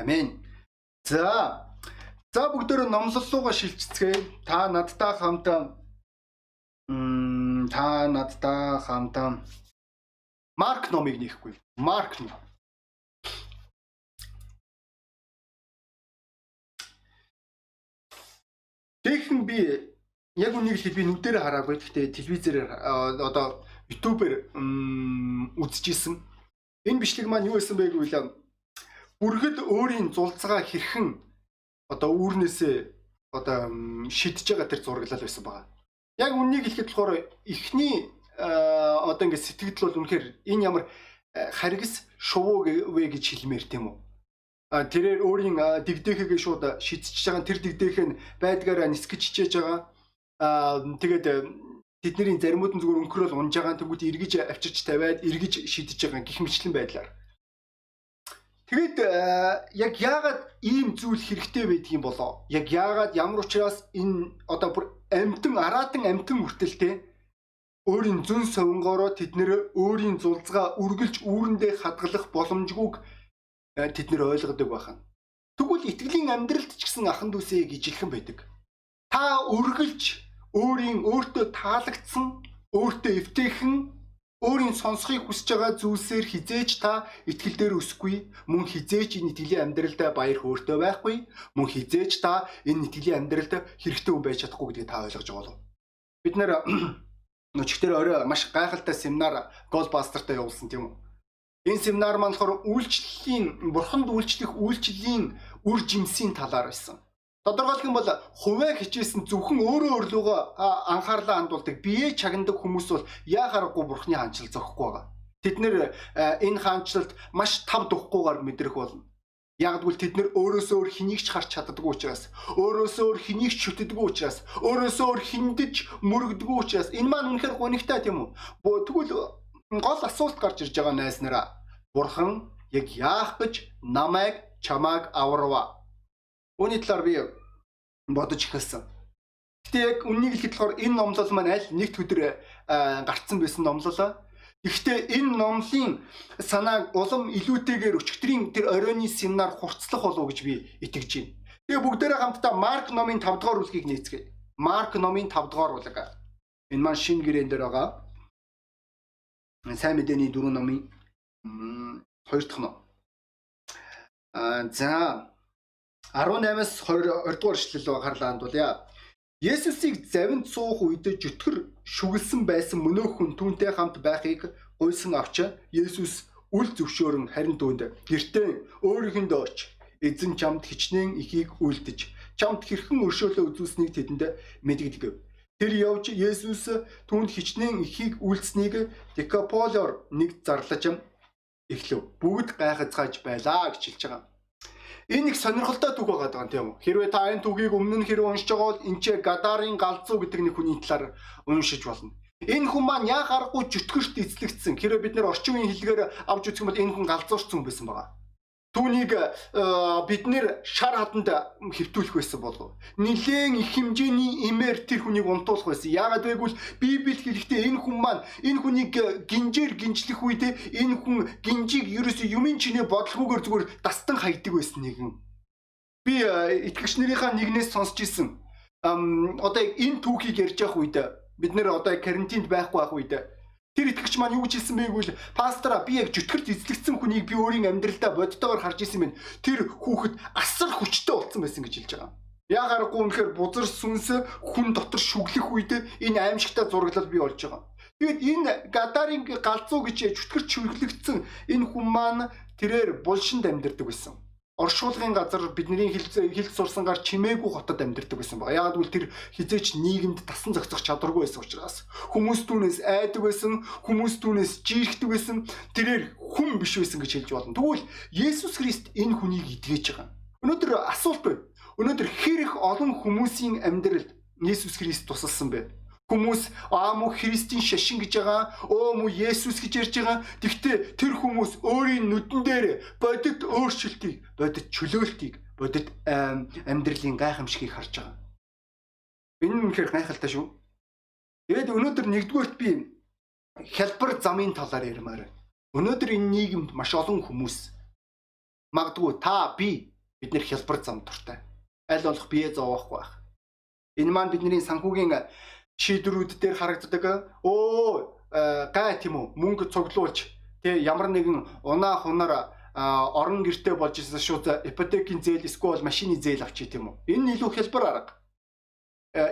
Амен. За. За бүгдөө номлоллууга шилжцгээе. Та надтай хамт м та надтай хамт Марк номыг нэхгүй. Марк ном. Тэгэхэн би яг үнийг л би нүдээр хараагүй. Гэхдээ телевизээр одоо YouTube-ээр үзчихсэн. Энэ бичлэг маань юу байсан бэ гэвэл бүргэд өөрийн зулцгаа хэрхэн одоо үүрнээсээ одоо шидэж байгаа тэр зураглал байсан байгаа. Яг үннийг хэлэхэд болохоор эхний одоо ингээд сэтгэл бол үнэхээр энэ ямар харгас шувуу вэ гэж хэлмээр тийм үү? А тэрээр өөрийн дэгдээхээ шууд шидчихэж байгаа тэр дэгдээх нь байдгаараа нисгэж чижээж байгаа. А тэгээд тэдний заримуд нь зүгээр өнхрөөл унж байгаа тэгвэл эргэж авчирч тавиад эргэж шидэж байгаа гих мэтлэн байдлаар. Тэгэд яг яагаад ийм зүйл хэрэгтэй байдгийг болоо? Яг яагаад ямар учраас энэ одоо бүр амтан араатан амтан хүртэлтэй өөрийн зүн совингоороо тэд нэр өөрийн зулцгаа үргэлж үүрэндээ хадгалах боломжгүйг Э, тэд нэр ойлгодог байхan. Тэгвэл итгэлийн амьдралд ч гэсэн ахан дүүсээ гижилхэн байдаг. Та үргэлж өөрийн өөртөө таалагдсан, өөртөө эвтэйхэн, өөрийн сонсхийг хүсэж байгаа зүйлсээр хизээж та итгэл дээр өсөхгүй, мөн хизээж энэ итгэлийн амьдралдаа баяр хөөртэй байхгүй, мөн хизээж та энэ итгэлийн амьдралд хэрэгтэй хүн байж чадахгүй гэдгийг та ойлгож байгаа болов. Бид нэр нөчгтэр орой маш гайхалтай семинар Goldbuster-тай явуулсан тийм үү? Энэ семинар маань болохоор үйлчлэлийн бурханд үйлчлэх үйлчлэлийн үр жимсийн талаар байсан. Тодорхойлох юм бол хувиа хичээсэн зөвхөн өөрөө өөрлөгөө анхаарлаа хандуулдаг бие чагнадаг хүмүүс бол яа харахгүй бурхны хаанчил зохихгүй байгаа. Тэд нэр энэ хаанчлалд маш тав духгүйгээр мэдрэх болно. Ягдвал тэд нэр өөрөөсөө өөр хэнийг ч харч чаддаггүй учраас, өөрөөсөө өөр хэнийг ч шүтдэггүй учраас, өөрөөсөө өөр хиндэж мөрөгдөггүй учраас энэ маань үнэхээр гонигтай тийм үү? Тэгвэл гол асуулт гарч ирж байгаа найс нараа. Бурхан яг яах гэж намайг чамааг аварва. Үүний талаар би бодож эхэлсэн. Гэтэ яг үннийг хэлэхэд болохоор энэ номлол маань аль нэгт өдөр гарцсан байсан номлолоо. Гэхдээ энэ номлын санааг улам илүүтэйгээр өчигдрийн тэр оройны семинар хурцлах болов гэж би итгэж байна. Тэгээ бүгдээрээ хамтдаа Марк номын 5 дугаар бүлгийг нээцгээе. Марк номын 5 дугаар бүлэг. Энэ маань шинэ гэрээн дээр байгаа сайн мэдээний дөрөв номын хоёр дахь ном. Аа за 18-аас 20 дугаар эшлэл харлаа хандуулъя. Есүсийг завинд суух үед жөтгөр шүглсэн байсан мөнөөх хүн түүнтэй хамт байхыг гуйсан авч Есүс үл зөвшөөрөн харин түүнд гэртээ өөрийнх нь дооч эзэн чамд хичнээн ихийг үлдэж чамд хэрхэн өршөөлөө үзүүлснийг тэдэнд мэдгдэг. Тэр явж Есүс түүнд хичнээн ихийг үйлцнийг Декаполоор нэг зарлаж эхлэв. Бүгд гайхацгааж байлаа гэж хэлж байгаа. Энэ их сонирхолтой түүх байгаа юм тийм үү? Хэрвээ та энэ түүхийг өмнө нь хэрэг уншиж байгаа бол энэ ч Гадарын галзуу гэдэг нэг хүний талаар уншиж болно. Энэ хүн маань яа гарахгүй чөтгөрт эзлэгдсэн. Хэрвээ бид нэр орчин үеийн хэлгээр авч үзэх юм бол энэ хүн галзуурчсан хүн байсан байгаа. Түүнийг э, бид нэр шар хатанд хэвтүүлэх байсан болов. Нилээн их хэмжээний имээр тэр хүнийг унтуулах байсан. Яагаад гэвэл Библи хэлэхдээ энэ хүн маань энэ хүнийг э, гинжээр гинжлэх үед энэ хүн гинжийг ерөөсөө юмын чинээ бодлохгүйгээр зүгээр дастан хайдаг байсан нэгэн. Би э, итгэгч нарынхаа нэгнээс сонсч ирсэн. Одоо энэ түүхийг ярьж явах үед бид нэр одоо карантинд байхгүй байх үед Тэр итгэгч маань юу гэж хэлсэн бэ гэвэл пастора би яг жөтгөрт эзлэгдсэн хүнийг би өөрийн амьдралдаа бодтойгоор харж исэн юм. Тэр хүүхэд асар хүчтэй болсон байсан гэж хэлж байгаа. Яг аргагүй үнэхээр бузар сүнс хүн дотор шүглэх үед энэ аимшигтай зураглал бий болж байгаа. Тэгэд энэ гадарын галзуу гэж чөтгөрт шүглэгдсэн энэ хүн маань тэрээр булшинд амьдардаг байсан оршуулгын газар бидний хилд сурсангаар чимээгүй хотод амьдардаг байсан баг. Яагаад гэвэл тэр хизээч нийгэмд тасан зохицох чадваргүй байсан учраас хүмүүс түүнээс айдаг байсан, хүмүүс түүнээс жирэхдэг байсан. Тэрээр хүн биш байсан гэж хэлж болно. Тэгвэл Есүс Христ энэ хүнийг идгэж байгаа. Өнөөдөр асуулт байна. Өнөөдөр хэрэг олон хүмүүсийн амьдралд Есүс Христ тусалсан бэ? Хүмүүс аа мөн Христийн шашин гэж байгаа, оо мөн Есүс гэж ярьж байгаа. Тэгвэл тэр хүмүүс өөрийн нүдэн дээр бодит өөрчлөлтийг, бодит чөлөөлтийг, бодит амьдралын гайхамшигыг харж байгаа. Энэ нь үнэхээр гайхалтай шүү. Тэгээд өнөөдөр нэгдүгээрт би хялбар замын талаар ярмаар. Өнөөдөр энэ нийгэмд маш олон хүмүүс Магадгүй та би бид нэр хялбар зам дуртай. Аль болох бие зовоохгүй байх. Энэ маань бидний санхүүгийн шийдвэрүүд дээр харагддаг. Өө гай тийм үү мөнгө цуглуулж тэг ямар нэгэн унаа хунаар орон гэртээ болж ирсэн шууд ипотекийн зээл эсвэл машины зээл авчи тийм үү. Энэ илүү хялбар арга.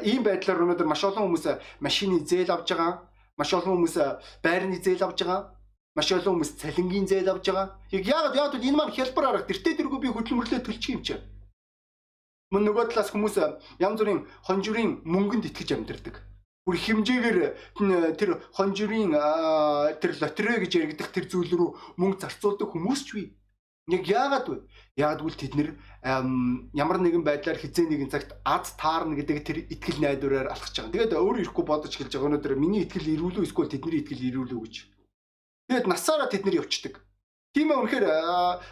Ийм байдлаар өнөөдөр маш олон хүмүүс машины зээл авж байгаа. Маш олон хүмүүс байрны зээл авж байгаа маш олон хүмүүс цалингийн зээл авж байгаа. Яг яагаад гэвэл энэ маань хялбар арга тэртээ тэргүй би хөдөлмөрлөө төлчих юм чи. Мөн нөгөө талаас хүмүүс янз бүрийн хонжирын мөнгөнд итгэж амьдэрдэг. Бүр хэмжээгээр тэр хонжирын тэр лотерей гэж яригдах тэр зүйл рүү мөнгө зарцуулдаг хүмүүс ч бий. Яг яагаад вэ? Яагаад гэвэл тэд нэр ямар нэгэн байдлаар хизээ нэгэн цагт аз таарна гэдэг тэр итгэл найдвараар алхаж байгаа. Тэгээд өөрөө ирэхгүй бодож эхэлж байгаа өнөөдөр миний итгэл ирүүлүү эсвэл тэдний итгэл ирүүлүү гэж Тэгээд насаараа тэд нэр явцдаг. Тийм ээ үнэхээр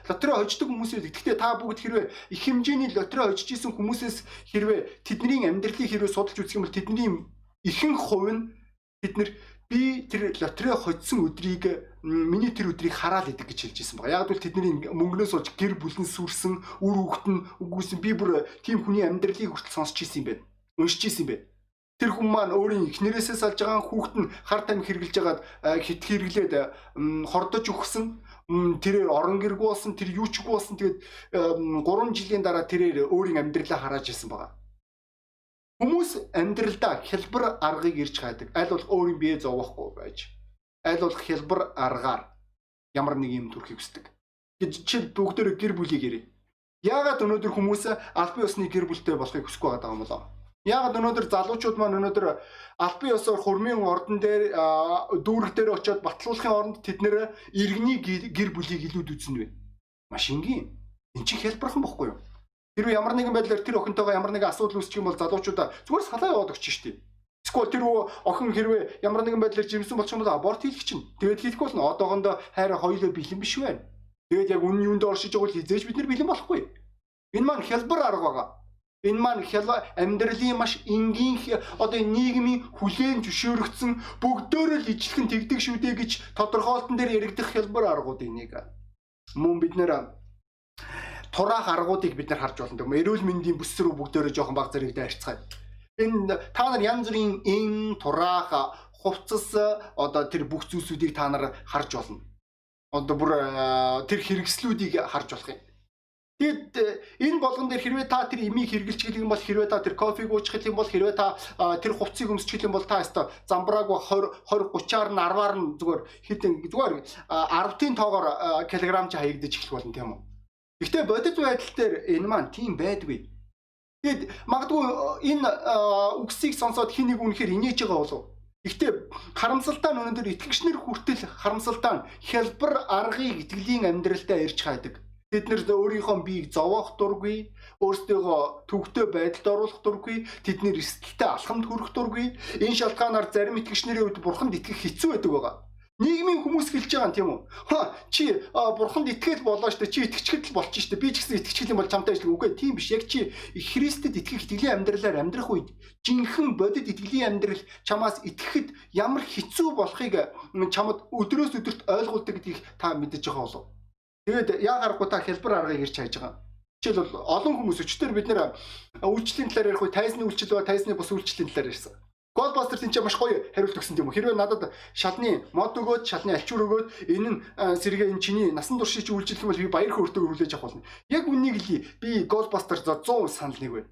лотерей хождог хүмүүсээс гэхдээ та бүгд хэрвээ их хэмжээний лотерей хожиж исэн хүмүүсээс хэрвээ тэдний амьдралыг хэрвээ судалж үзэх юм бол тэдний ихэнх хувь нь бид нэр би тэр лотерей хоцсон өдрийг миний тэр өдрийг хараад идэг гэж хэлж ирсэн байна. Яг бол тэдний мөнгнөөс олж гэр бүлэн сүрсэн, үр хөвгт нь үгүйсэн би бүр тийм хүний амьдралыг хүртэл сонсч ирсэн юм байна. Уншиж ирсэн юм байна. Тэр хүн маань өөрийн эхнэрээсээ салж байгаа хүүхэд нь хар тамхи хэрглэж хагаад хит хэрглээд хордож өгсөн тэрээр орон гэргүй болсон тэр юу ч үгүй болсон тэгээд 3 жилийн дараа тэрээр өөрийн амьдралаа харааж ирсэн байгаа. Хүмүүс амьдралдаа хэлбэр аргыг ирж хайдаг. Аль болох өөрийн бие зовоохгүй байж. Аль болох хэлбэр аргаар ямар нэг юм төрхийг хүсдэг. Гэж жишээл бүгдөө гэр бүлийг ярив. Яагаад өнөөдөр хүмүүс албан ёсны гэр бүлтэй болохыг хүсэхгүй байгаа юм болоо? Яг өнөөдөр залуучууд маань өнөөдөр албан ёсоор хурмын ордон дээр дүүрэг дээр очиод батлуулахын оронд тэд нэр иргэний гэр бүлийг илүүд үзнэ вэ? Маш энгийн. Эн чинь хэлбэрхэн бохгүй юу? Тэр ямар нэгэн байдлаар тэр охинтойгоо ямар нэгэн асуудал үүсчих юм бол залуучуудаа зүгээр салаа яваад өгч штий. Эсвэл тэр охин хэрвээ ямар нэгэн байдлаар жимсэн болчих юм бол аборт хийх чинь. Тэгээд хийхгүй болно. Одоохондоо хайраа хоёулаа бэлэн биш байна. Тэгээд яг үнэн юунд оршиж байгаа бол хизээж бид нар бэлэн болохгүй. Энэ маань хэлбэр арга байгаа. Энэ маань амьдралын маш энгийн одоо нийгмийн хүлээн зөвшөөрөгдсөн бүгдөө л ижлэхэн тэгдэг шүү дээ гэж тодорхойлтон дээр яригдах хялбар аргуудын нэг. Мөн бид нэр тураах аргуудыг бид нар харж болно. Тэгм эрүүл мэндийн бүс рүү бүгдөө жоохон баг зэрэгдээ харьцгаая. Энэ та нар янз бүрийн эн тураах хувцас одоо тэр бүх зүйлсүүдийг та нар харж болно. Одоо бүр тэр хэрэгслүүдийг харж болох юм. Тэгэд э, энэ болгон дээр хэрвээ та тэр имийг хэрглэж гэх юм бол хэрвээ та тэр кофег уучих гэх юм бол хэрвээ та тэр хувцсыг өмсчих юм бол та өстой замбрааг 20 20 30-аар нь 10-аар нь зүгээр хитэн зүгээр 10-ын тоогоор килограмч хаягдаж эхлэх болно тийм үү. Гэхдээ бодит байдал дээр энэ маань тийм байдгүй. Тэгэд магадгүй энэ үгсийг сонсоод хин нэг үнэхээр инээж байгаа болов Гэхдээ харамсалтай нь өнөөдөр итгэгчнэр хүртэл харамсалтай нь хялбар аргыг итгэлийн амьдралдаа ирж хайдаг. Бид нэр өөрийнхөө биеийг зовоох дургүй, өөрсдөө төвөгтэй байдалд оруулах дургүй, тэдний эрсдэлтэй алхамд хүрэх дургүй. Энэ шалтгаанаар зарим итгэгчнэрийн хувьд бурханд итгэх хэцүү байдаг байгаа. Нийгмийн хүмүүс хэлж байгаа юм тийм үү? Ха чи бурханд итгэл болоо штэ чи итгэчгэд л болчих штэ. Би ч гэсэн итгэж юм бол чамтай ажиллах үгүй тийм биш. Яг чи Христэд итгэх итгэлийн амьдралаар амьдрах үед жинхэнэ бодит итгэлийн амьдрал чамаас итгэхэд ямар хэцүү болохыг чамд өдрөөс өдөрт ойлгуулдаг гэдгийг та мэдэж байгаа болов? Тэгээд яа гарахгүй та хэлбэр аргыг ирж хайж байгаа. Жишээл бол олон хүмүүс өчтөр бид нэр үйлчлэлийн талаар ярих үе тайзны үйлчлэл ба тайзны бус үйлчлэлийн талаар ярьсан. Goldbuster тийм ч маш гоё хариулт өгсөн юм? Хэрвээ надад шалны мод өгөөд, шалны альчуур өгөөд энэ нь сэргээ энэ чиний насан туршид үйлчлэх юм бол би баяр хөөртэйг хүлээж авах болно. Яг үнийг л би Goldbuster за 100 санал нэг бай.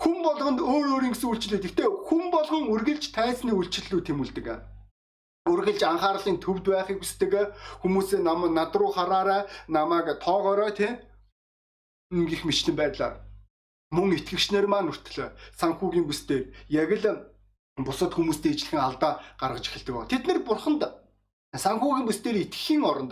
Хүн болгонд өөр өөр ингэсэн үйлчлэл. Гэхдээ хүн болгон үргэлж тайзны үйлчлэлүүд тэмүүлдэг үргэлж анхаарлын төвд байхыг хүсдэг хүмүүсээ нам над руу хараарай намайг тоогоорой тийм гих мэтлэн байдлаар мөн итгэгчнэр маань хүртэл санхүүгийн бүсдээр яг л бусад хүмүүстэй ижилхэн алдаа гаргаж эхэлдэг ба. Тэд нэр бурханд санхүүгийн бүс дээр итгэхийн оронд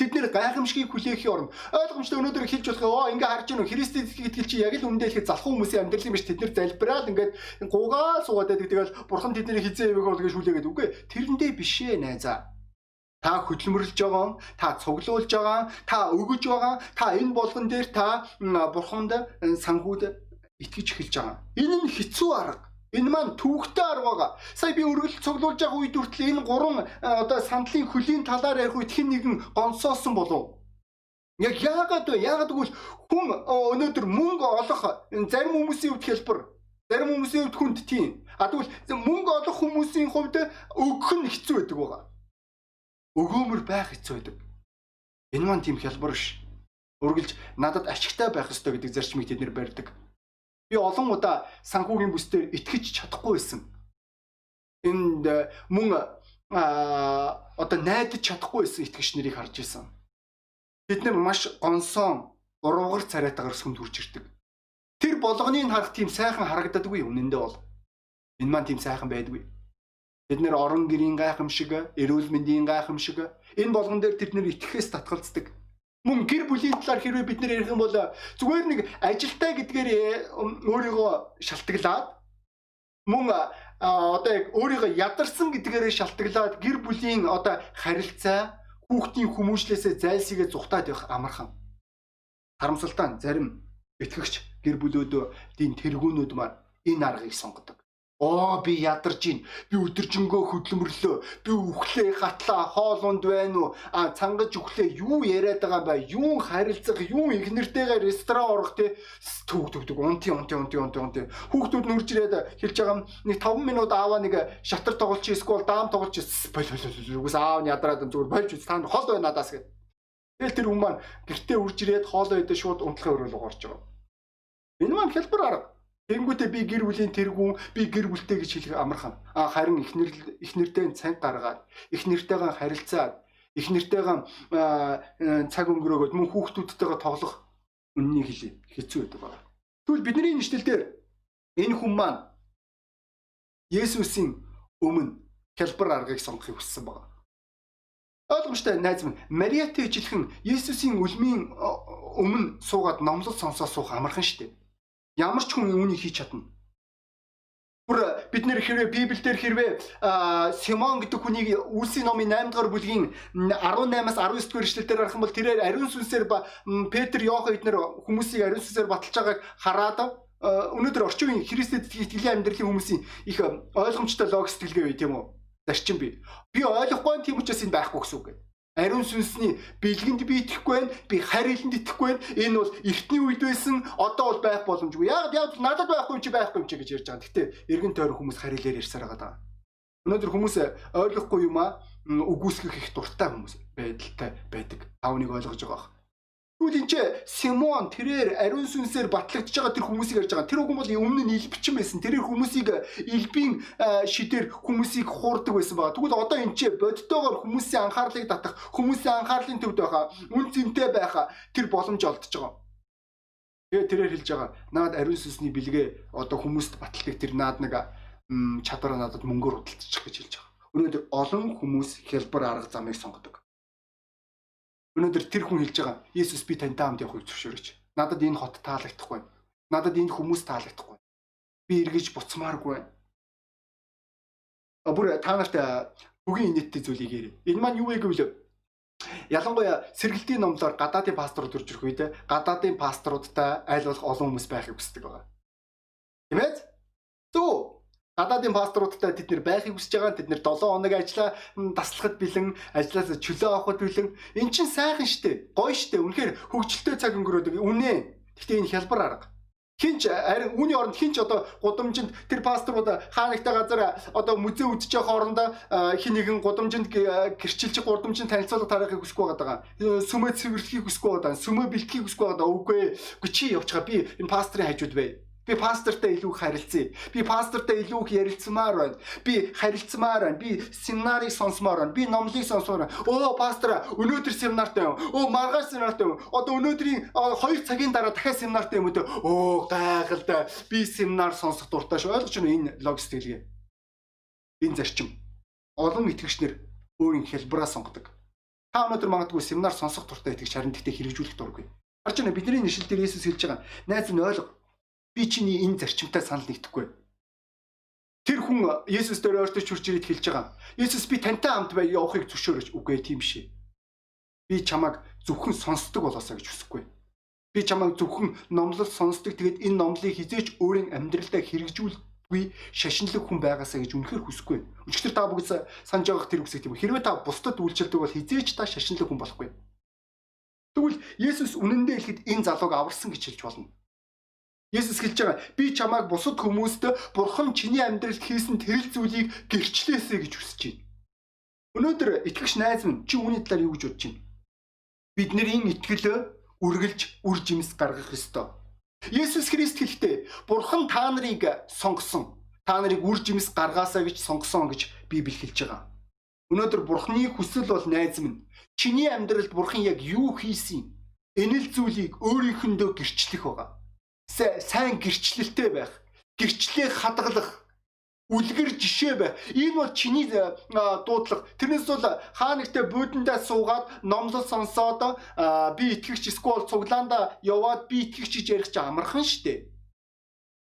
тэд нэр гайхамшигыг хүлээхийн оронд ойлгомжтой өнөөдөр хэлж болох оо ингээ харж гэнэ Христэд итгэл чи яг л ихэд залхуу хүмүүсийн амьдрал юм биш тэд нэр залбираад ингээд гуугаа суугаад байдаг тэгэл бурхан тэдний хизээ явах бол гэж хүлээгээд үгүй тэрэндээ бишээ найзаа та хөдөлмөрлж байгаа, та цуглуулж байгаа, та өгөж байгаа, та энэ болгон дээр та бурханд санхүүд итгэж эхэлж байгаа. Энэ нь хэцүү арга. Энэ маань түүхтэй арга. Сая би өргөл цуглуулж байгаа үед хүртэл энэ гурван одоо сандлын хөлийн талаар ярих үед хэн нэгэн гонсоосон болов. Яг яагаад вэ? Яагаад гэвэл хүн өнөөдөр мөнгө олох зарим хүмүүсийн хувьд хэлбэр зарим хүмүүсийн хувьд хүнд тийм. А тэгвэл мөнгө олох хүмүүсийн хувьд өгөх нь хэцүү байдаг байгаа. Өгөөмөр байх хэцүү байдаг. Энэ маань тийм хялбар биш. Үргэлж надад ашигтай байх ёстой гэдэг зарчмыг тэд нэр барьдаг. Би олон удаа санхүүгийн бүсдээр итгэж чадахгүй байсан. Энд мөн а одоо найдаж чадахгүй байсан итгэгч нарыг харж байсан. Бид нар маш гонсон уруугар царайтаагаар сүмд хүрч ирдэг. Тэр болгоныг харах тийм сайхан харагддаггүй үнэндээ бол. Энэ маань тийм сайхан байдгүй. Бид нэр орон гэрийн гайхамшиг, эрүүл мэндийн гайхамшиг энэ болгон дээр тэд нэр итгэхээс татгалздаг. Мөн гэр бүлийн талаар хэрвээ бид нэр ярих юм бол зүгээр нэг ажилтай гэдгээр өөрийгөө шалтгаглаад мөн одоо яг өөрийгөө ядарсан гэдгээрээ шалтгаглаад гэр бүлийн одоо харилцаа хүүхдийн хүмүүжлээсээ зайлсхийгээ зүхтаад явах амархан. Харамсалтай зарим итгэгч гэр бүлүүдийн тэргүүнүүд маань энэ аргыг сонгодог. Оо би ядарж гин. Би өдөржингөө хөдлөмөрлөө. Би үхлээ хатлаа хоол унд байна уу? А цангаж үхлээ юу яриад байгаа бай? Юу харилцах, юу их нэртэйгээ ресторан орох те төг төг төг унти унти унти унти унти. Хүүхдүүд нүрж ирээд хэлж байгаа нэг 5 минут ааваа нэг шатар тоглож эсвэл даам тоглож боль боль боль. Үгүйс аав нь ядраад зүгээр болж үз та хол байна надаас гэд. Тэгэл тэр хүн маань гэртээ урж ирээд хоолоо идэ шууд унтлахын өрөөлөг орж байгаа. Энэ маань хэлбэр арга. Тэнгүүтээ би гэр бүлийн тэргүүн би гэр бүлтэй гэж хэлэх амархан. А харин ихнэр ихнэртэй цанг гаргаад ихнэртэйгээ харилцаад ихнэртэйгээ цаг өнгөрөөгөөд мөн хүүхдүүдтэйгээ тоглох үннийг хэлээ. Хэцүү байдаг байна. Тэгвэл бидний нэшлэл дээр энэ хүн маань Есүсийн өмнө хэлбэр аргыг сонгохыг хүссэн байна. Ойлгомжтой найз минь Мариатай ижилхэн Есүсийн үлмийн өмнө суугаад номлол сонсоо суух амархан шүү дээ. Ямар ч хүн үүнийг хийж чадна. Бүр бид нэр хэрвээ Библиэлд хэрвээ Симон гэдэг хүнийг Үлсийн номын 8 дугаар бүлгийн 18-аас 19 дугаар эшлэлээр харах юм бол тэрээр ариун сүнсээр Петр, Иохан эднэр хүмүүсийг ариун сүнсээр баталж байгааг хараад өнөөдөр орчин үеийн Христэд итгэлийн амьдралын хүмүүсийн их ойлгомжтой логик сэтгэлгээ бай тийм үү? Зарчим бий. Би ойлгохгүй тийм учраас энэ байхгүй гэсэн үг гэдэг ариун сүнсний бэлгэнд би итгэхгүй байна. Би хариланд итгэхгүй байна. Энэ бол эртний үед байсан, одоо бол байх боломжгүй. Яг яг надад байхгүй юм чи байхгүй юм чи гэж ярьж байгаа. Гэтэ эргэн тойрон хүмүүс харилаар ярьсаар байгаа. Өнөөдөр хүмүүс ойлгохгүй юм а үгүйсгэх их дуртай хүмүүс байдалтай байдаг. Тавныг ойлгож байгаа. Тэгвэл энэ ч Симон тэрээр ариун сүнсээр батлагдж байгаа тэр хүмүүсийг ярьж байгаа. Тэр хүн бол өмнө нь илбчин байсан. Тэр хүмүүсийг илбийн шидээр хүмүүсийг хуурдаг байсан байгаа. Тэгвэл одоо энэ ч бодтойгоор хүмүүсийн анхаарлыг татах, хүмүүсийн анхаарлын төвд байхаа, үн цэнтэй байхаа тэр боломж олдож байгаа. Тэгээ тэрээр хэлж байгаа. Наад ариун сүнсний бэлгээ одоо хүмүүст баталдаг тэр наад нэг чадвараа надад мөнгөөр худалдчих гэж хэлж байгаа. Өнөөдөр олон хүмүүс хялбар арга замыг сонгодог. Өнөөдөр тэр хүн хэлж байгаа Иесус би тантай хамт явахыг зөвшөөрөж. Надад энэ хот таалагдахгүй. Надад энэ хүмүүс таалагдахгүй. Би эргэж буцмааргүй. А бүр та нарт бүгийн инээдтэй зүйлийг ярив. Энэ маань юу вэ гэвэл ялангуяа сэргэлтийн номлоор гадаадын пасторууд төрж ирэх үед гадаадын пасторуудтай айл болох олон хүмүүс байхыг хүсдэг байгаа. Тийм ээ? Зөв гадаадын пасторуудтай тэд нэр байхыг хүсэж байгаа. Тэд нэр 7 хоног ажиллаа таслахад бэлэн, ажлаас чөлөө авахд бэлэн. Эн чин сайхан штэ. Гоё штэ. Үнэхээр хөгжилтэй цаг өнгөрөөдөг. Үнэ. Гэхдээ энэ хялбар арга. Хинч харин үүний оронд хинч одоо гудамжинд тэр пасторууд хаанагтай газар одоо музей үдчих хоорондоо хин нэгэн гудамжинд гэрчилж гудамжинд танилцуулга тарихыг хүсэхгүй байгаа. Сүмөө цэвэрлэхийг хүсэхгүй байгаа. Сүмөө бэлтгэхийг хүсэхгүй байгаа. Үгүй ээ. Үгүй чи явчихаа би энэ пастрын хажууд бай. Би пастортай илүү их харилцъя. Би пастортай илүү их ярилцмаар байна. Би харилцмаар байна. Би семинарыг сонсомоор байна. Би номлыг сонсомоор байна. Оо пастор өнөөдөр семинартай юм. Оо маргааш семинартай юм. Одоо өнөөдрийн 2 цагийн дараа дахиад семинартай юм үү? Оо гайхалтай. Би семинар сонсох дуртай шүү. Ойлгож байна энэ логистикгээ. Энэ зарчим. Олон итгэгчнэр өөрийн хэлбэраа сонгодог. Та өнөөдөр магадгүй семинар сонсох дуртай итгэж харин тэгтээ хэрэгжүүлэх дургүй. Харж байна бидний нэшил дээр Иесус хэлж байгаа. Найз нь ойлго би чиний энэ зарчимтай санал нэгдэхгүй. Тэр хүн Есүс дээр ойртож хурж ирээд хэлж байгаа. Есүс би тантай хамт бай явахыг зөвшөөрөж үгүй тийм шээ. Би чамайг зөвхөн сонсдог болоосаа гэж хүсэхгүй. Би чамайг зөвхөн номлол сонсдог тэгээд энэ номлыг хизээч өөрийн амьдралдаа хэрэгжүүлгүй шашинлаг хүн байгаасаа гэж үнэхээр хүсэхгүй. Өчигдөр та бүгд санаж байгаа тэр үгсийг тийм хэрвээ та бусдад үйлчилдэг бол хизээч та шашинлаг хүн болохгүй. Тэгвэл Есүс үнэн дээр хэлэхэд энэ залууг аварсан гэж хэлж болно. Есүс хэлж байгаа би чамайг бусад хүмүүст бурхан чиний амьдралд хийсэн тэрэл зүйлийг гэрчлээсэй гэж хүсэж байна. Өнөөдөр итгэгч найз минь чи үүний талаар юу гэж бодож байна? Бидний итгэл үргэлж үр жимс гаргах ёстой. Есүс Христ хэлэхдээ бурхан та нарыг сонгосон. Та нарыг үр жимс гаргаасаа гэж сонгосон гэж Библи хэлж байгаа. Өнөөдөр бурханы хүсэл бол найз минь чиний амьдралд бурхан яг юу хийсэн? Энэ л зүйлийг өөрийнхөндөө гэрчлэх байгаа сайн гэрчлэлтэй байх, гэрчлэлээ хадгалах, үлгэр жишээ байх. Энэ бол чиний дуудлага. Тэрнээс бол хаа нэгтээ буудандаа суугаад номлол сонсоод би итгэгч скол цуглаанда яваад би итгэгч гэж ярих чи амархан штэ.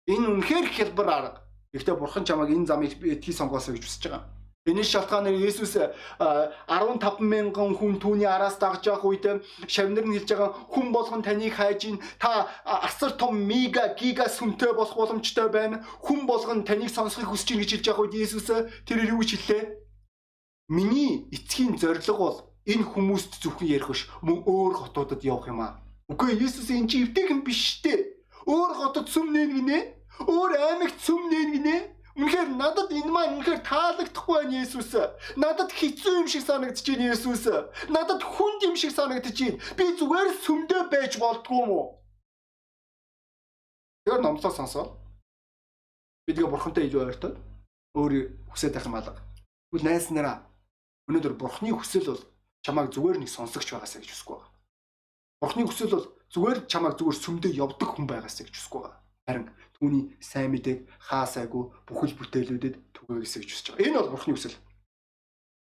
Энэ үнэхээр хэлбэр арга. Гэхдээ бурхан чамайг энэ замыг битгий сонгоосоо гэж хүсэж байгаа. Энэ шалтгаанаар Есүс 15 мянган хүн түүний араас дагж явах үед шавнар нь хэлж байгаа хүн болгон таныг хайж ин та асар том мега гига сүмтэй болох боломжтой байна. Хүн болгон таныг сонсохыг хүсэж ин гэж хэлж байгаа үед Есүс тэр юу гэж хэллээ? Миний эцгийн зорилго бол энэ хүмүүст зөвхөн ярих биш мөн өөр хотуудад явах юм аа. Үгүй Есүс энэ чи эвтэйхэн биш дээ. Өөр хотод сүм нээн гинэ. Өөр аймагт сүм нээн гинэ Үнэхээр надад энэ маань үнэхээр таалагдахгүй байна Есүс. Надад хэцүү юм шиг санагдаж байна Есүс. Надад хүнд юм шиг санагдаж байна. Би зүгээр сүмдөө байж болдгоо юм уу? Тэр номлоо сонсоо. Бидгээ бурхантай илүү ойртоод өөр хүсэж байх юм алга. Тэгвэл найс нараа өнөөдөр бурхны хүсэл бол чамайг зүгээр нэг сонсогч байгаасаа гэж хүсэхгүй байна. Бурхны хүсэл бол зүгээр чамайг зүгээр сүмдөө явдаг хүн байгаасаа гэж хүсэхгүй байна. Харин түүний сайн мэдээг хаасайгүй бүхэл бүтээлүүдэд түгээгээсэй гэж хүсэж байгаа. Энэ бол бурхны хүсэл.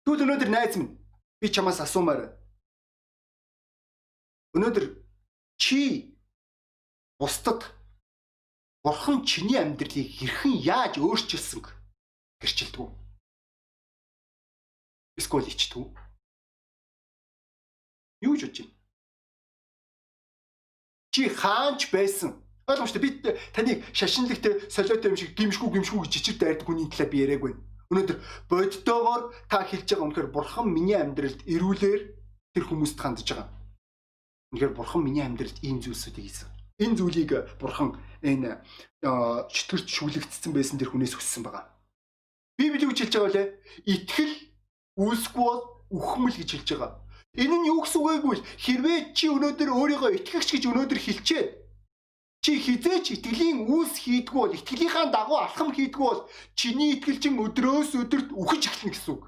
Тэгвэл өнөөдөр найз минь би чамаас асуумаар. Өнөөдөр чи бусдад бурхан чиний амьдралыг хэрхэн яаж өөрчилсөн гэрчилдэг үү? Эсвэл ичдэг үү? Юу гэж бодож байна? Чи хаанч байсан? Ойлгомжтой. Би таныг шашинлагтэй солиотой юм шиг гимшгүй гимшгүй гэж чичир дайрдаг хүний талаар би яриаг байна. Өнөөдөр боддоогоор та хэлж байгаа үнэхээр бурхан миний амьдралд ирүүлэр тэр хүмүүст хандж байгаа. Үнэхээр бурхан миний амьдралд ийм зүйлсүүдийг хийсэн. Энэ зүйлийг бурхан энэ чөтгөрч шүлэгдсэн байсан тэр хүнээс хүссэн байгаа. Библи юу хэлж байгаа вэ? Итгэл үүсгүй бол үхмэл гэж хэлж байгаа. Энэ нь юу гэсэн үг вэ хэрвээ чи өнөөдөр өөрийгөө итгэгч гэж өнөөдөр хэлчихэд Чи хизээч итгэлийн үүс хийдгүү бол итгэлийнхаа дагуу алхам хийдгүү бол чиний итгэл чин өдрөөс өдөрт үхэж эхэлнэ гэсэн үг.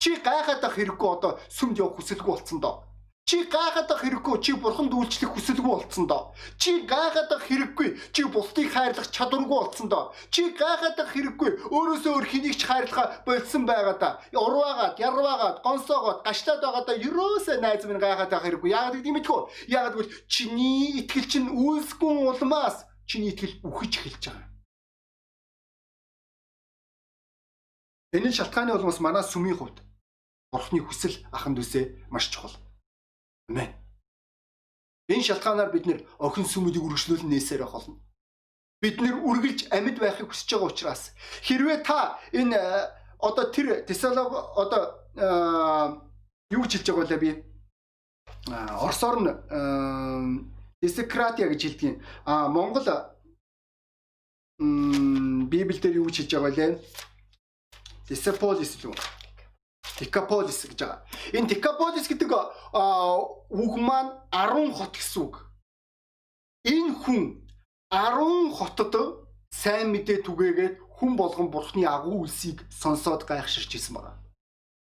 Чи гайхаад байх хэрэггүй одоо сүмд явах хүсэлгүй болцсон доо. Чи гайхаад байх хэрэггүй чи бурханд үйлчлэх хүсэлгүй болцсон доо. Чи гайхаад байх хэрэггүй чи бусдыг хайрлах чадваргүй болцсон доо. Чи гайхаад байх хэрэггүй өөрөөсөө өөр хэнийг ч хайрлахаа болцсон байгаа да. Урваагаад, ярваагаад, гонсоогоод, гашлаад байгаа да. Ерөөсөө найз минь гайхаад байх хэрэггүй. Яагаад гэдэг юм бэ? Яагаад гэвэл чиний итгэл чинь үйлсгүй улмаас чиний итгэл үхэж эхэлж байгаа. Энэ шалтгааны улмаас манай сүмийн хувьд Бурхны хүсэл аханд үсэ маш чухал. Амен. Энэ шалтгаанаар бид нэр охин сүмүүдийг үргэлжлүүлэн нээсээр байх болно. Бид нэр үргэлж амьд байхыг хүсэж байгаа учраас хэрвээ та энэ э, одоо тэр Тесалог одоо э, юу гэж хэлж байгаа вэ би Оросоор нь десекратия гэж хэлдэг юм. А Монгол Библиэлд юу гэж хэлж байгаа вэ? Десеполис л үү? Декаполис гэж байгаа. Энэ Декаполис гэдэг үг маань 10 хот гэсэн үг. Энэ хүн 10 хотод сайн мэдээ түгээгээд хүн болгон бурхны агуу үлсийг сонсоод гайхширч ирсэн байна.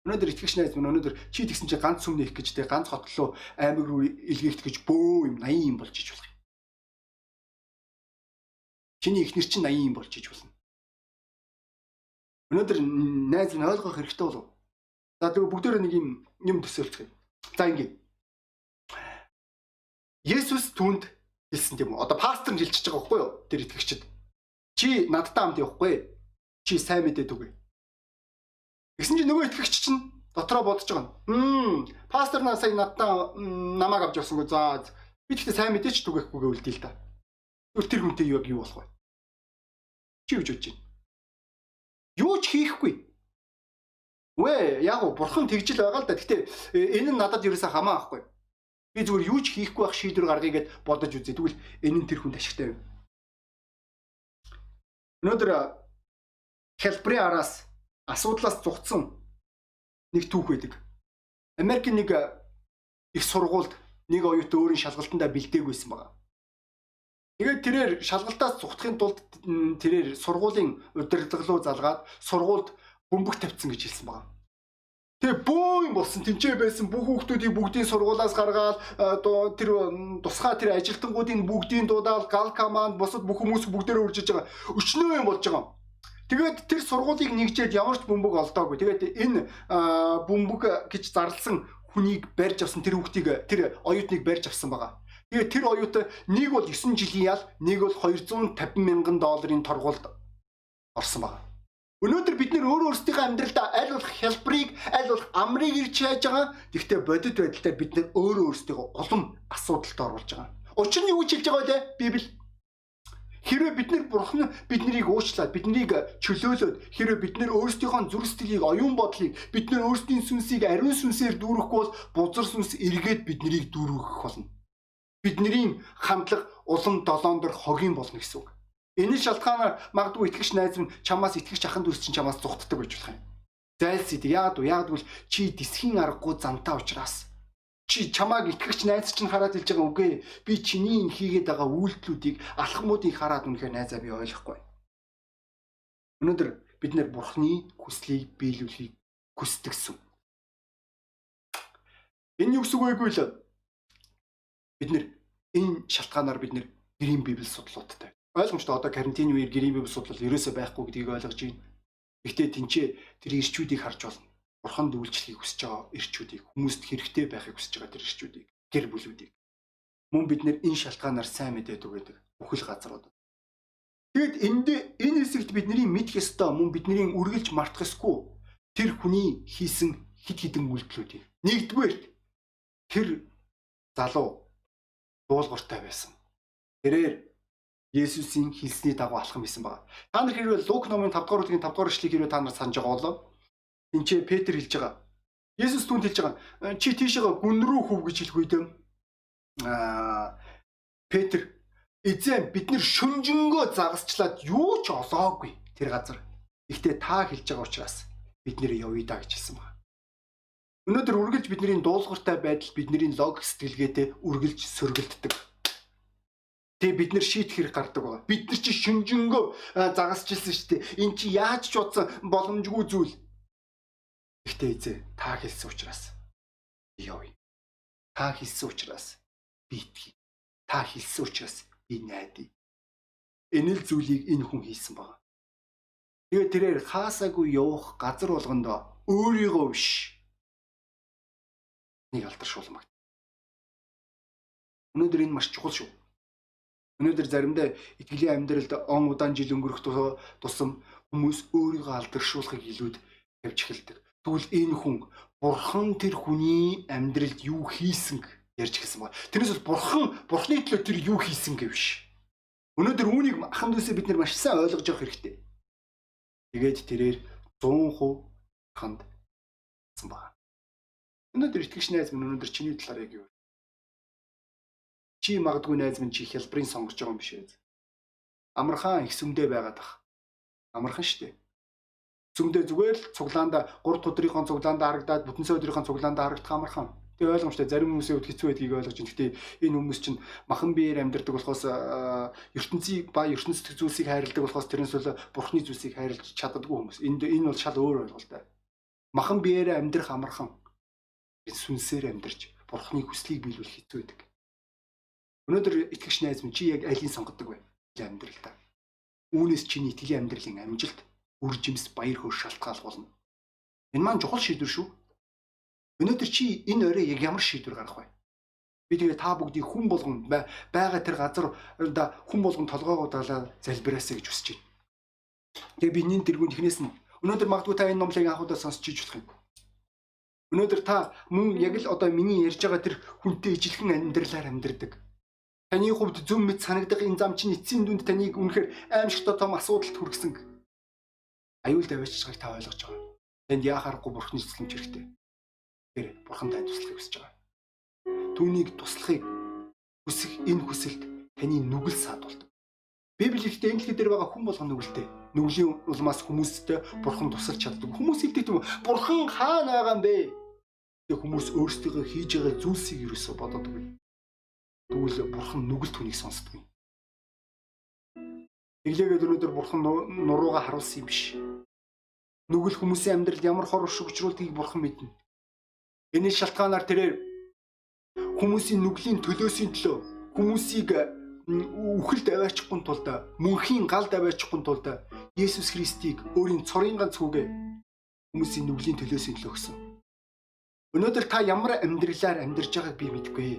Өнөөдөр итгэгч найз минь өнөөдөр чи тэгсэн чи ганц сүм нээх гэж те ганц хотлоо аймаг руу илгээгдэх гэж бөө юм 80 юм болж иж болох юм. Чиний ихнэр чинь 80 юм болж иж болно. Өнөөдөр найз минь ойлгох хэрэгтэй болов За тэгээ бүгдээрээ нэг юм юм төсөөлцгөө. За ингэ. Есүс түнд хэлсэн тийм үү? Одоо пастор нь хэлчихэж байгаа байхгүй юу? Тэр итгэгчд. Чи надтай хамт явахгүй. Чи сайн мэдээд үгүй. Тэгсэн чинь нөгөө итгэгч чинь дотроо бодож байгаа. Хм, пастор наа сая надтай намайг авч явсангүй. За би тэгтээ сайн мэдээч түгээхгүй гэвэл дийл та. Тэр хүнтэй юу юу болох вэ? Чи юу гэж бодож байна? Юу ч хийхгүй Үгүй яг гоо бурхан тэгжил байгаа л да. Гэтэ э, энэ нь надад ерөөсөө хамаа ахгүй. Би зүгээр юу ч хийхгүй байх шийдвэр гаргая гэд бодож үзье. Тэгвэл энэ нь тэр хүнд ашигтай юм. Өнөөдөр хэлбэрийн араас асуудлаас зугцсан нэг түүх байдаг. Америкийн нэг их сургуульд нэг оюут өөрийн шалгалтандаа бэлдээгүйсэн байна. Тэгээд тэрээр шалгалтаас зүхтахын тулд тэрээр сургуулийн удирдлага руу залгаад сургуульд бөмбөг тавьсан гэж хэлсэн байна. Тэгээ бөө юм болсон тэнцээ байсан бүх хүүхдүүдийг бүгдийн сургуулаас гаргаад тэр тусгай тэр ажилтнуудын бүгдийн дуудаал гал команд бусад бүх хүмүүс бүгдээрээ үржиж байгаа. Өчнөө юм болж байгаа. Тэгээд тэр сургуулийг нэгжээд ямар ч бөмбөг олдоогүй. Тэгээд энэ бөмбөг гэж зарласан хүнийг барьж авсан тэр хүүхдийг тэр оюутныг барьж авсан байгаа. Тэгээ тэр оюут нэг бол 9 жилийн ял, нэг бол 250 мянган долларын торгуулд орсон байна. Өнөөдөр бид нөр өөр өөрсдийнхөө амьдралдаа аль болох хэлбэрийг, аль болох амрыг ирж хайж байгаа. Гэхдээ бодит байдлаар бид нөр өөр өөрсдийнхөө улам асуудалд оруулж байгаа. Учир нь юу хэлж байгаа вэ? Библи Хэрвээ бид нэр бурхан биднийг уучлаад биднийг чөлөөлөөд хэрвээ бид нэр өөрсдийнхөө зүрх сэтгэлийг оюун бодлыг бид нэр өөрсдийн сүнсийг ариун сүнсээр дүүрэхгүй бол бузар сүнс эргээд биднийг дүүргэх болно бидний хандлага улам долоон дор хогийн болно гэсэн үг. Энэ шалтгаанаар магадгүй итгэгч найз минь чамаас итгэгч ахын дүүс чинь чамаас зүхтдаг байж болох юм. Зайлсхийд яад уу яад гэвэл чи дисхийн аргагүй зантаа учраас чи чамааг итгэгч найз чинь хараад хэлж байгаа үгүй би чиний энэ хийгээд байгаа үйлдэлүүдийг алхмуудыг хараад үнэхээр найзаа би ойлгохгүй. Өнөөдөр бид нэр бурхны хүслийг биелүүлэхийг хүсдэгсэн. Энэ юу гэсэн үг вэ бид нэр энэ шалтгаанаар бид нэр гэрийн библи судлуудтай. Ойлгомжтой одоо карантины үеэр гэрийн библи судлал ерөөсөө байхгүй гэдгийг ойлгож байна. Гэхдээ тэнцээ тэр ирчүүдийг харж болно. Бурханд үйлчлэхийг хүсэж байгаа ирчүүдийг хүмүүст хэрэгтэй байхыг хүсэж байгаа тэр ирчүүдийг гэр бүлүүдийг мөн бид нэр энэ шалтгаанаар сайн мэдээд өгöd бүхэл газрууд. Тэгэд энд энэ хэсэгт бидний мэдх ёстой мөн бидний үргэлж мартах ёсгүй тэр хүний хийсэн хид хідэн үйлдэлүүд. Нэгдүгээр тэр залуу дуулууртай байсан. Тэрээр Есүсийн хэлсний дагуу алхам хийсэн байна. Та нар хэрвээ Лук номын 5 дугаар бүлгийн 5 дугаар эшлэгийг хэрвээ та нар санаж байгаа бол энэ ч Петр хэлж байгаа. Есүс түнд хэлж байгаа. Чи тийшээ гүн рүү хөв гэж хэлэх үед аа Петр эзэн бид нар шүнжэнгөө загасчлаад юу ч олоогүй тэр газар. Гэхдээ та хэлж байгаа учраас бид нэр явъя да гэж хэлсэн байна. Өнөөдөр үргэлж бидний дуулууртай байдал бидний логик сэтгэлгээтэй үргэлж сөргөлддөг. Тэгээ бид нэр шийдэх хэрэг гардаг байгаа. Бид нар чи шүнжэнгөө загасчилсан шүү дээ. Эн чи яаж ч утсан боломжгүй зүйл. Гэхдээ эзээ та хэлсэн учраас би явъя. Та хэлсэн учраас би итгэе. Та хэлсэн учраас би найдаа. Энэ л зүйлийг энэ хүн хийсэн байна. Тэгээ тэрээр хаасаагүй явах газар болгондоо өөрийгөө биш нэг алдаршуулсан баг. Өнөөдөр энэ маш чухал шүү. Өнөөдөр заримдаа итгэлийн амьдралд он удаан жил өнгөрөх тусам хүмүүс өөрийгөө алдаршуулахыг илүүд тавьж эхэлдэг. Тэгвэл энэ хүн бурхан тэр хүний амьдралд юу хийсэн ярьж эхэлсэн байна. Тэрнээс бол бурхан бурханы төлөө тэр юу хийсэн гэвш. Өнөөдөр үүнийг ахын дүүсээ бид нар маш сайн ойлгож явах хэрэгтэй. Тэгээд тэрээр 100% ханд байна. Өнөөдөр итгэгч найз минь өнөөдөр чиний талаар яг юу? Чи магадгүй найз минь чи хялбарыг сонгож байгаа юм биш ээ. Амархан их сүмдээ байгаад ах. Амархан штэ. Сүмдээ зүгээр л цуглаанда 3 өдрийнхөө цуглаанда харагдаад бүтэн өдрийнхөө цуглаанда харагдах амархан. Тэгээ ойлгомжтой зарим хүмүүсийн хувьд хэцүү байдгийг ойлгож байна. Гэхдээ энэ хүмүүс чинь махан биеэр амьдардаг болохоос ертөнцийг ба ертөнцийн зүйлсийг хайрладаг болохоос тэрнээс бол бурхны зүйлсийг хайрлаж чаддаггүй хүмүүс. Энд энэ бол шал өөр ойлголттой. Махан биеэр амьдрах амархан сүнсээр амьдарч бурхны хүслийг биелүүлэх хэцүү байдаг. Өнөөдөр итгэгч найз минь чи яг алийг сонгодог вэ? Амьдралдаа. Үүнээс чиний итгэлийн амьдралын амжилт, үр жимс, баяр хөөр шалтгаалх болно. Энэ маань чухал шийдвэр шүү. Өнөөдөр чи энэ орой яг ямар шийдвэр гаргах вэ? Би тэгээ та бүгдийг хүн болгон байгаа тэр газарда хүн болгон толгоогоо залбираасаа гэж хүсэж байна. Тэгээ би нин тэргүүн ихнээс нь өнөөдөр магадгүй та энэ номлыг анхудаа сонсч иж болох юм. Өнөөдөр та мөн яг л одоо миний ярьж байгаа тэр хүнтэй ижилхэн амьдралаар амьдардаг. Таны хувьд зөв мэд санагдах энэ зам чинь эцсийн дүнд таныг үнэхээр аимшигтай том асуудалд хүргэсэн. Аюул давааччихыг та ойлгож байгаа. Танд яахаарахгүй бурхны цэцлэмж хэрэгтэй. Тэр бурхан танд туслахыг хүсэж байгаа. түүнийг туслахыг хүсэх энэ хүсэлт таны нүгэл саад болдог. Библиэд англи дээр байгаа хүн болгоно нүгэлтэй. Нүглийн улмаас хүмүүстэй бурхан тусалж чаддаг. Хүмүүс хэлдэг юм бурхан хаана байгаа юм бэ? Тэг хүмүүс өөрсдөө хийж байгаа зүйлсийг юусоо бодоод байгаа. Тэгвэл бурхан нүгэл түүнийг сонсдог. Тэглээгээд өнөөдөр бурхан нурууга харуулсан юм биш. Нүгэл хүмүүсийн амьдралд ямар хор өшөгчрүүлтгийг бурхан мэднэ. Энэ шалтгаанаар тэрээр хүмүүсийн нүглийн төлөөсийн төлөө хүмүүсийг үхэлд аваачихгүй тулд мөнхийн галд аваачихгүй тулд Есүс Христийг өөрийн цорын ганц хүүгээ хүмүүсийн нүглийн төлөөсийн төлөө өгсөн. Өнөөдөр та ямар амьдралаар амьдарч байгааг би мэдэхгүй.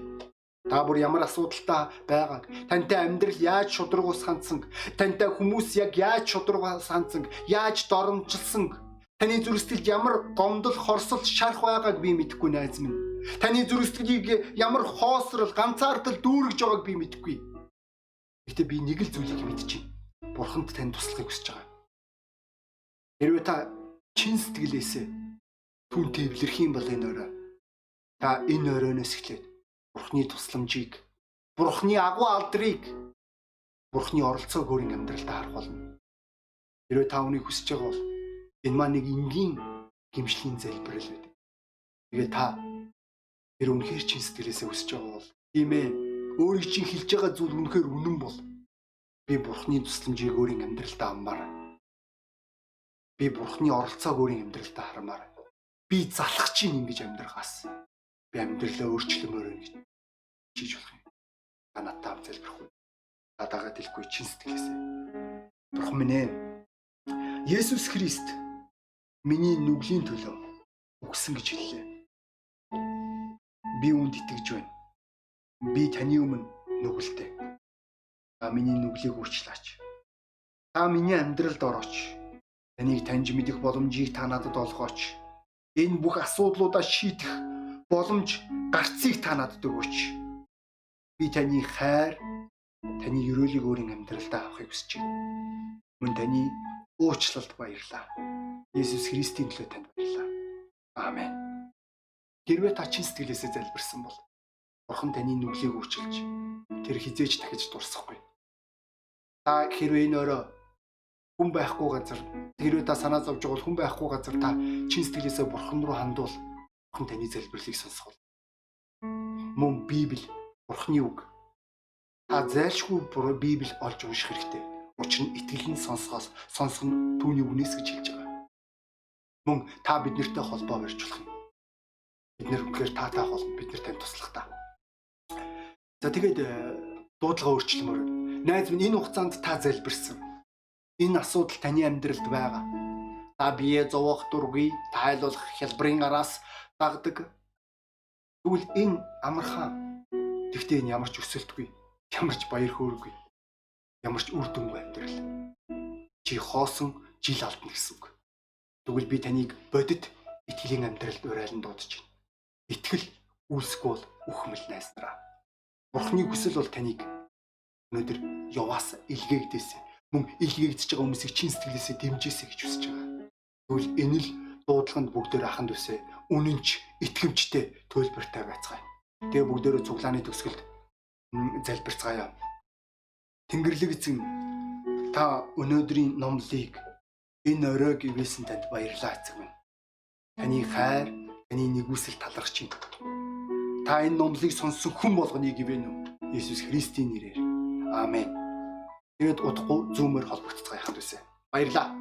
Та бүр ямар асуудалтай байгааг, тантай амьдрал яаж шудрагуус хандсан, тантай хүмүүс яг яаж шудрагуус хандсан, яаж доромжилсан, таны зүрхсэтэлд ямар гомдол, хорсол, шарах байгааг би мэдэхгүй найз минь. Таны зүрхсэтгэлийг ямар хоосрол, ганцаардал дүүргэж байгааг би мэдэхгүй. Гэтэ би нэг л зүйлийг мэдчихэв. Бурханд тань туслахыг хүсэж байгаа. Хэрвээ та чин сэтгэлээсээ түүнтэй эвлэрх юм бол энэ өрөө та энэ өрөөнөөс эхлээд Бурхны тусламжийг, Бурхны агуу алдрыг, Бурхны оролцоог өөрийн амьдралд харах болно. Хэрвээ та үнийг хүсэж байгаа бол энэ маань нэг энгийн гимшлийн залбирал байдаг. Тэгээ та тэр үнэхээр чин сэтгэлээсээ хүсэж байгаа бол тийм ээ өөрийн чинь хэлж байгаа зүйл үнэхээр үнэн бол би Бурхны тусламжийг өөрийн амьдралдаа аммаар. Би Бурхны оролцоог өөрийн амьдралдаа хармаар. Би залах чинь ингэж амьдрахаас би амьдралаа өөрчлөмөр гэж хийж болох юм. Та залбирх үү? Та дагаад хэлэхгүй чин сэтгэлээсээ. Бурхан минь ээ. Есүс Христ миний нүглийн төлөө өгсөн гэж хэллээ. Би үүнд итгэж байна. Би таны өмнө нүгэлтэй. Та миний нүглийг үрчлаач. Та миний амьдралд орооч. Таныг таньж мэдэх боломжийг та надад олгооч. Энэ бүх асуудлуудаа шийдэх боломж гарцыг та надад өгөөч. Би таны хайр, таны өрөөлийг өөрийн амьдралдаа авахыг хүсэж байна. Мөн таны уучлалд баярлаа. Есүс Христийн төлөө танд баярлаа. Аамен. Хэрвээ та чин сэтгэлээсээ залбирсан бол Бурхан таны нүглийг уучилж тэр хизээч дахиж дурсахгүй. Та хэрвээ энэ өрөө хүн байхгүй газар хэрвээ та санаа зовж байгаа бол хүн байхгүй газар та чин сэтгэлээсээ Бурхан руу хандвал Бурхан таны залбирлыг сонсгол. Мөн Библи Бурханы үг. Та зайлшгүй Библи олж унших хэрэгтэй. Учир нь итгэл нь сонсгоос сонсох нь түүний үгнээс гэж хэлж байгаа. Мөн та биднэртэй холбоо барьж болох юм. Бид нэр үнэхээр таатай холбоо бид нар тань туслах та. За тэгээд э, дуудлага өөрчлөмөр. Найз минь энэ хугацаанд та залбирсан. Энэ асуудал таны амьдралд байгаа. Та бие зовох дургүй тайлуулах хялбарын араас дагдаг. Тэгвэл энэ амархан. Тэгтээ энэ ямар ч өсөлтгүй, ямар ч баяр хөөргүй, ямар ч үр дүнгүй амьдрал. Чи хоосон жил алдна гэсэн үг. Тэгвэл би таныг бодит итгэлийн амьдралд урайлан дуудаж байна. Итгэл үүсэхгүй бол үхмэл найснараа. Бурхны хүсэл бол таныг өнөөдөр яваас илгээгдээсэ мөн илгээгдэж байгаа хүмүүсийг чин сэтгэлээсээ дэмжээсэ гэж хүсэж байгаа. Тэгвэл энэ л дуудлаганд бүгдээр аханд үсэ үнэнч итгэмжтэй төлбөртэй байцгаая. Тэгээ бүгдээрээ цуглааны төгсгөлд залбирцгаая. Тэнгэрлэг эзэн та өнөөдрийн номлыг энэ оройг ивэсэн танд баярлалаа эзэн минь. Таны хайр, таны нэгүсэл талархаж байна. Та энэ номлыг сонссон хүн болгоныг ивэн үү? Есүс Христийн нэрээр. Аамен. Тэгэд удахгүй зүүмээр холбогдцгаая ханд үсэ. Баярлалаа.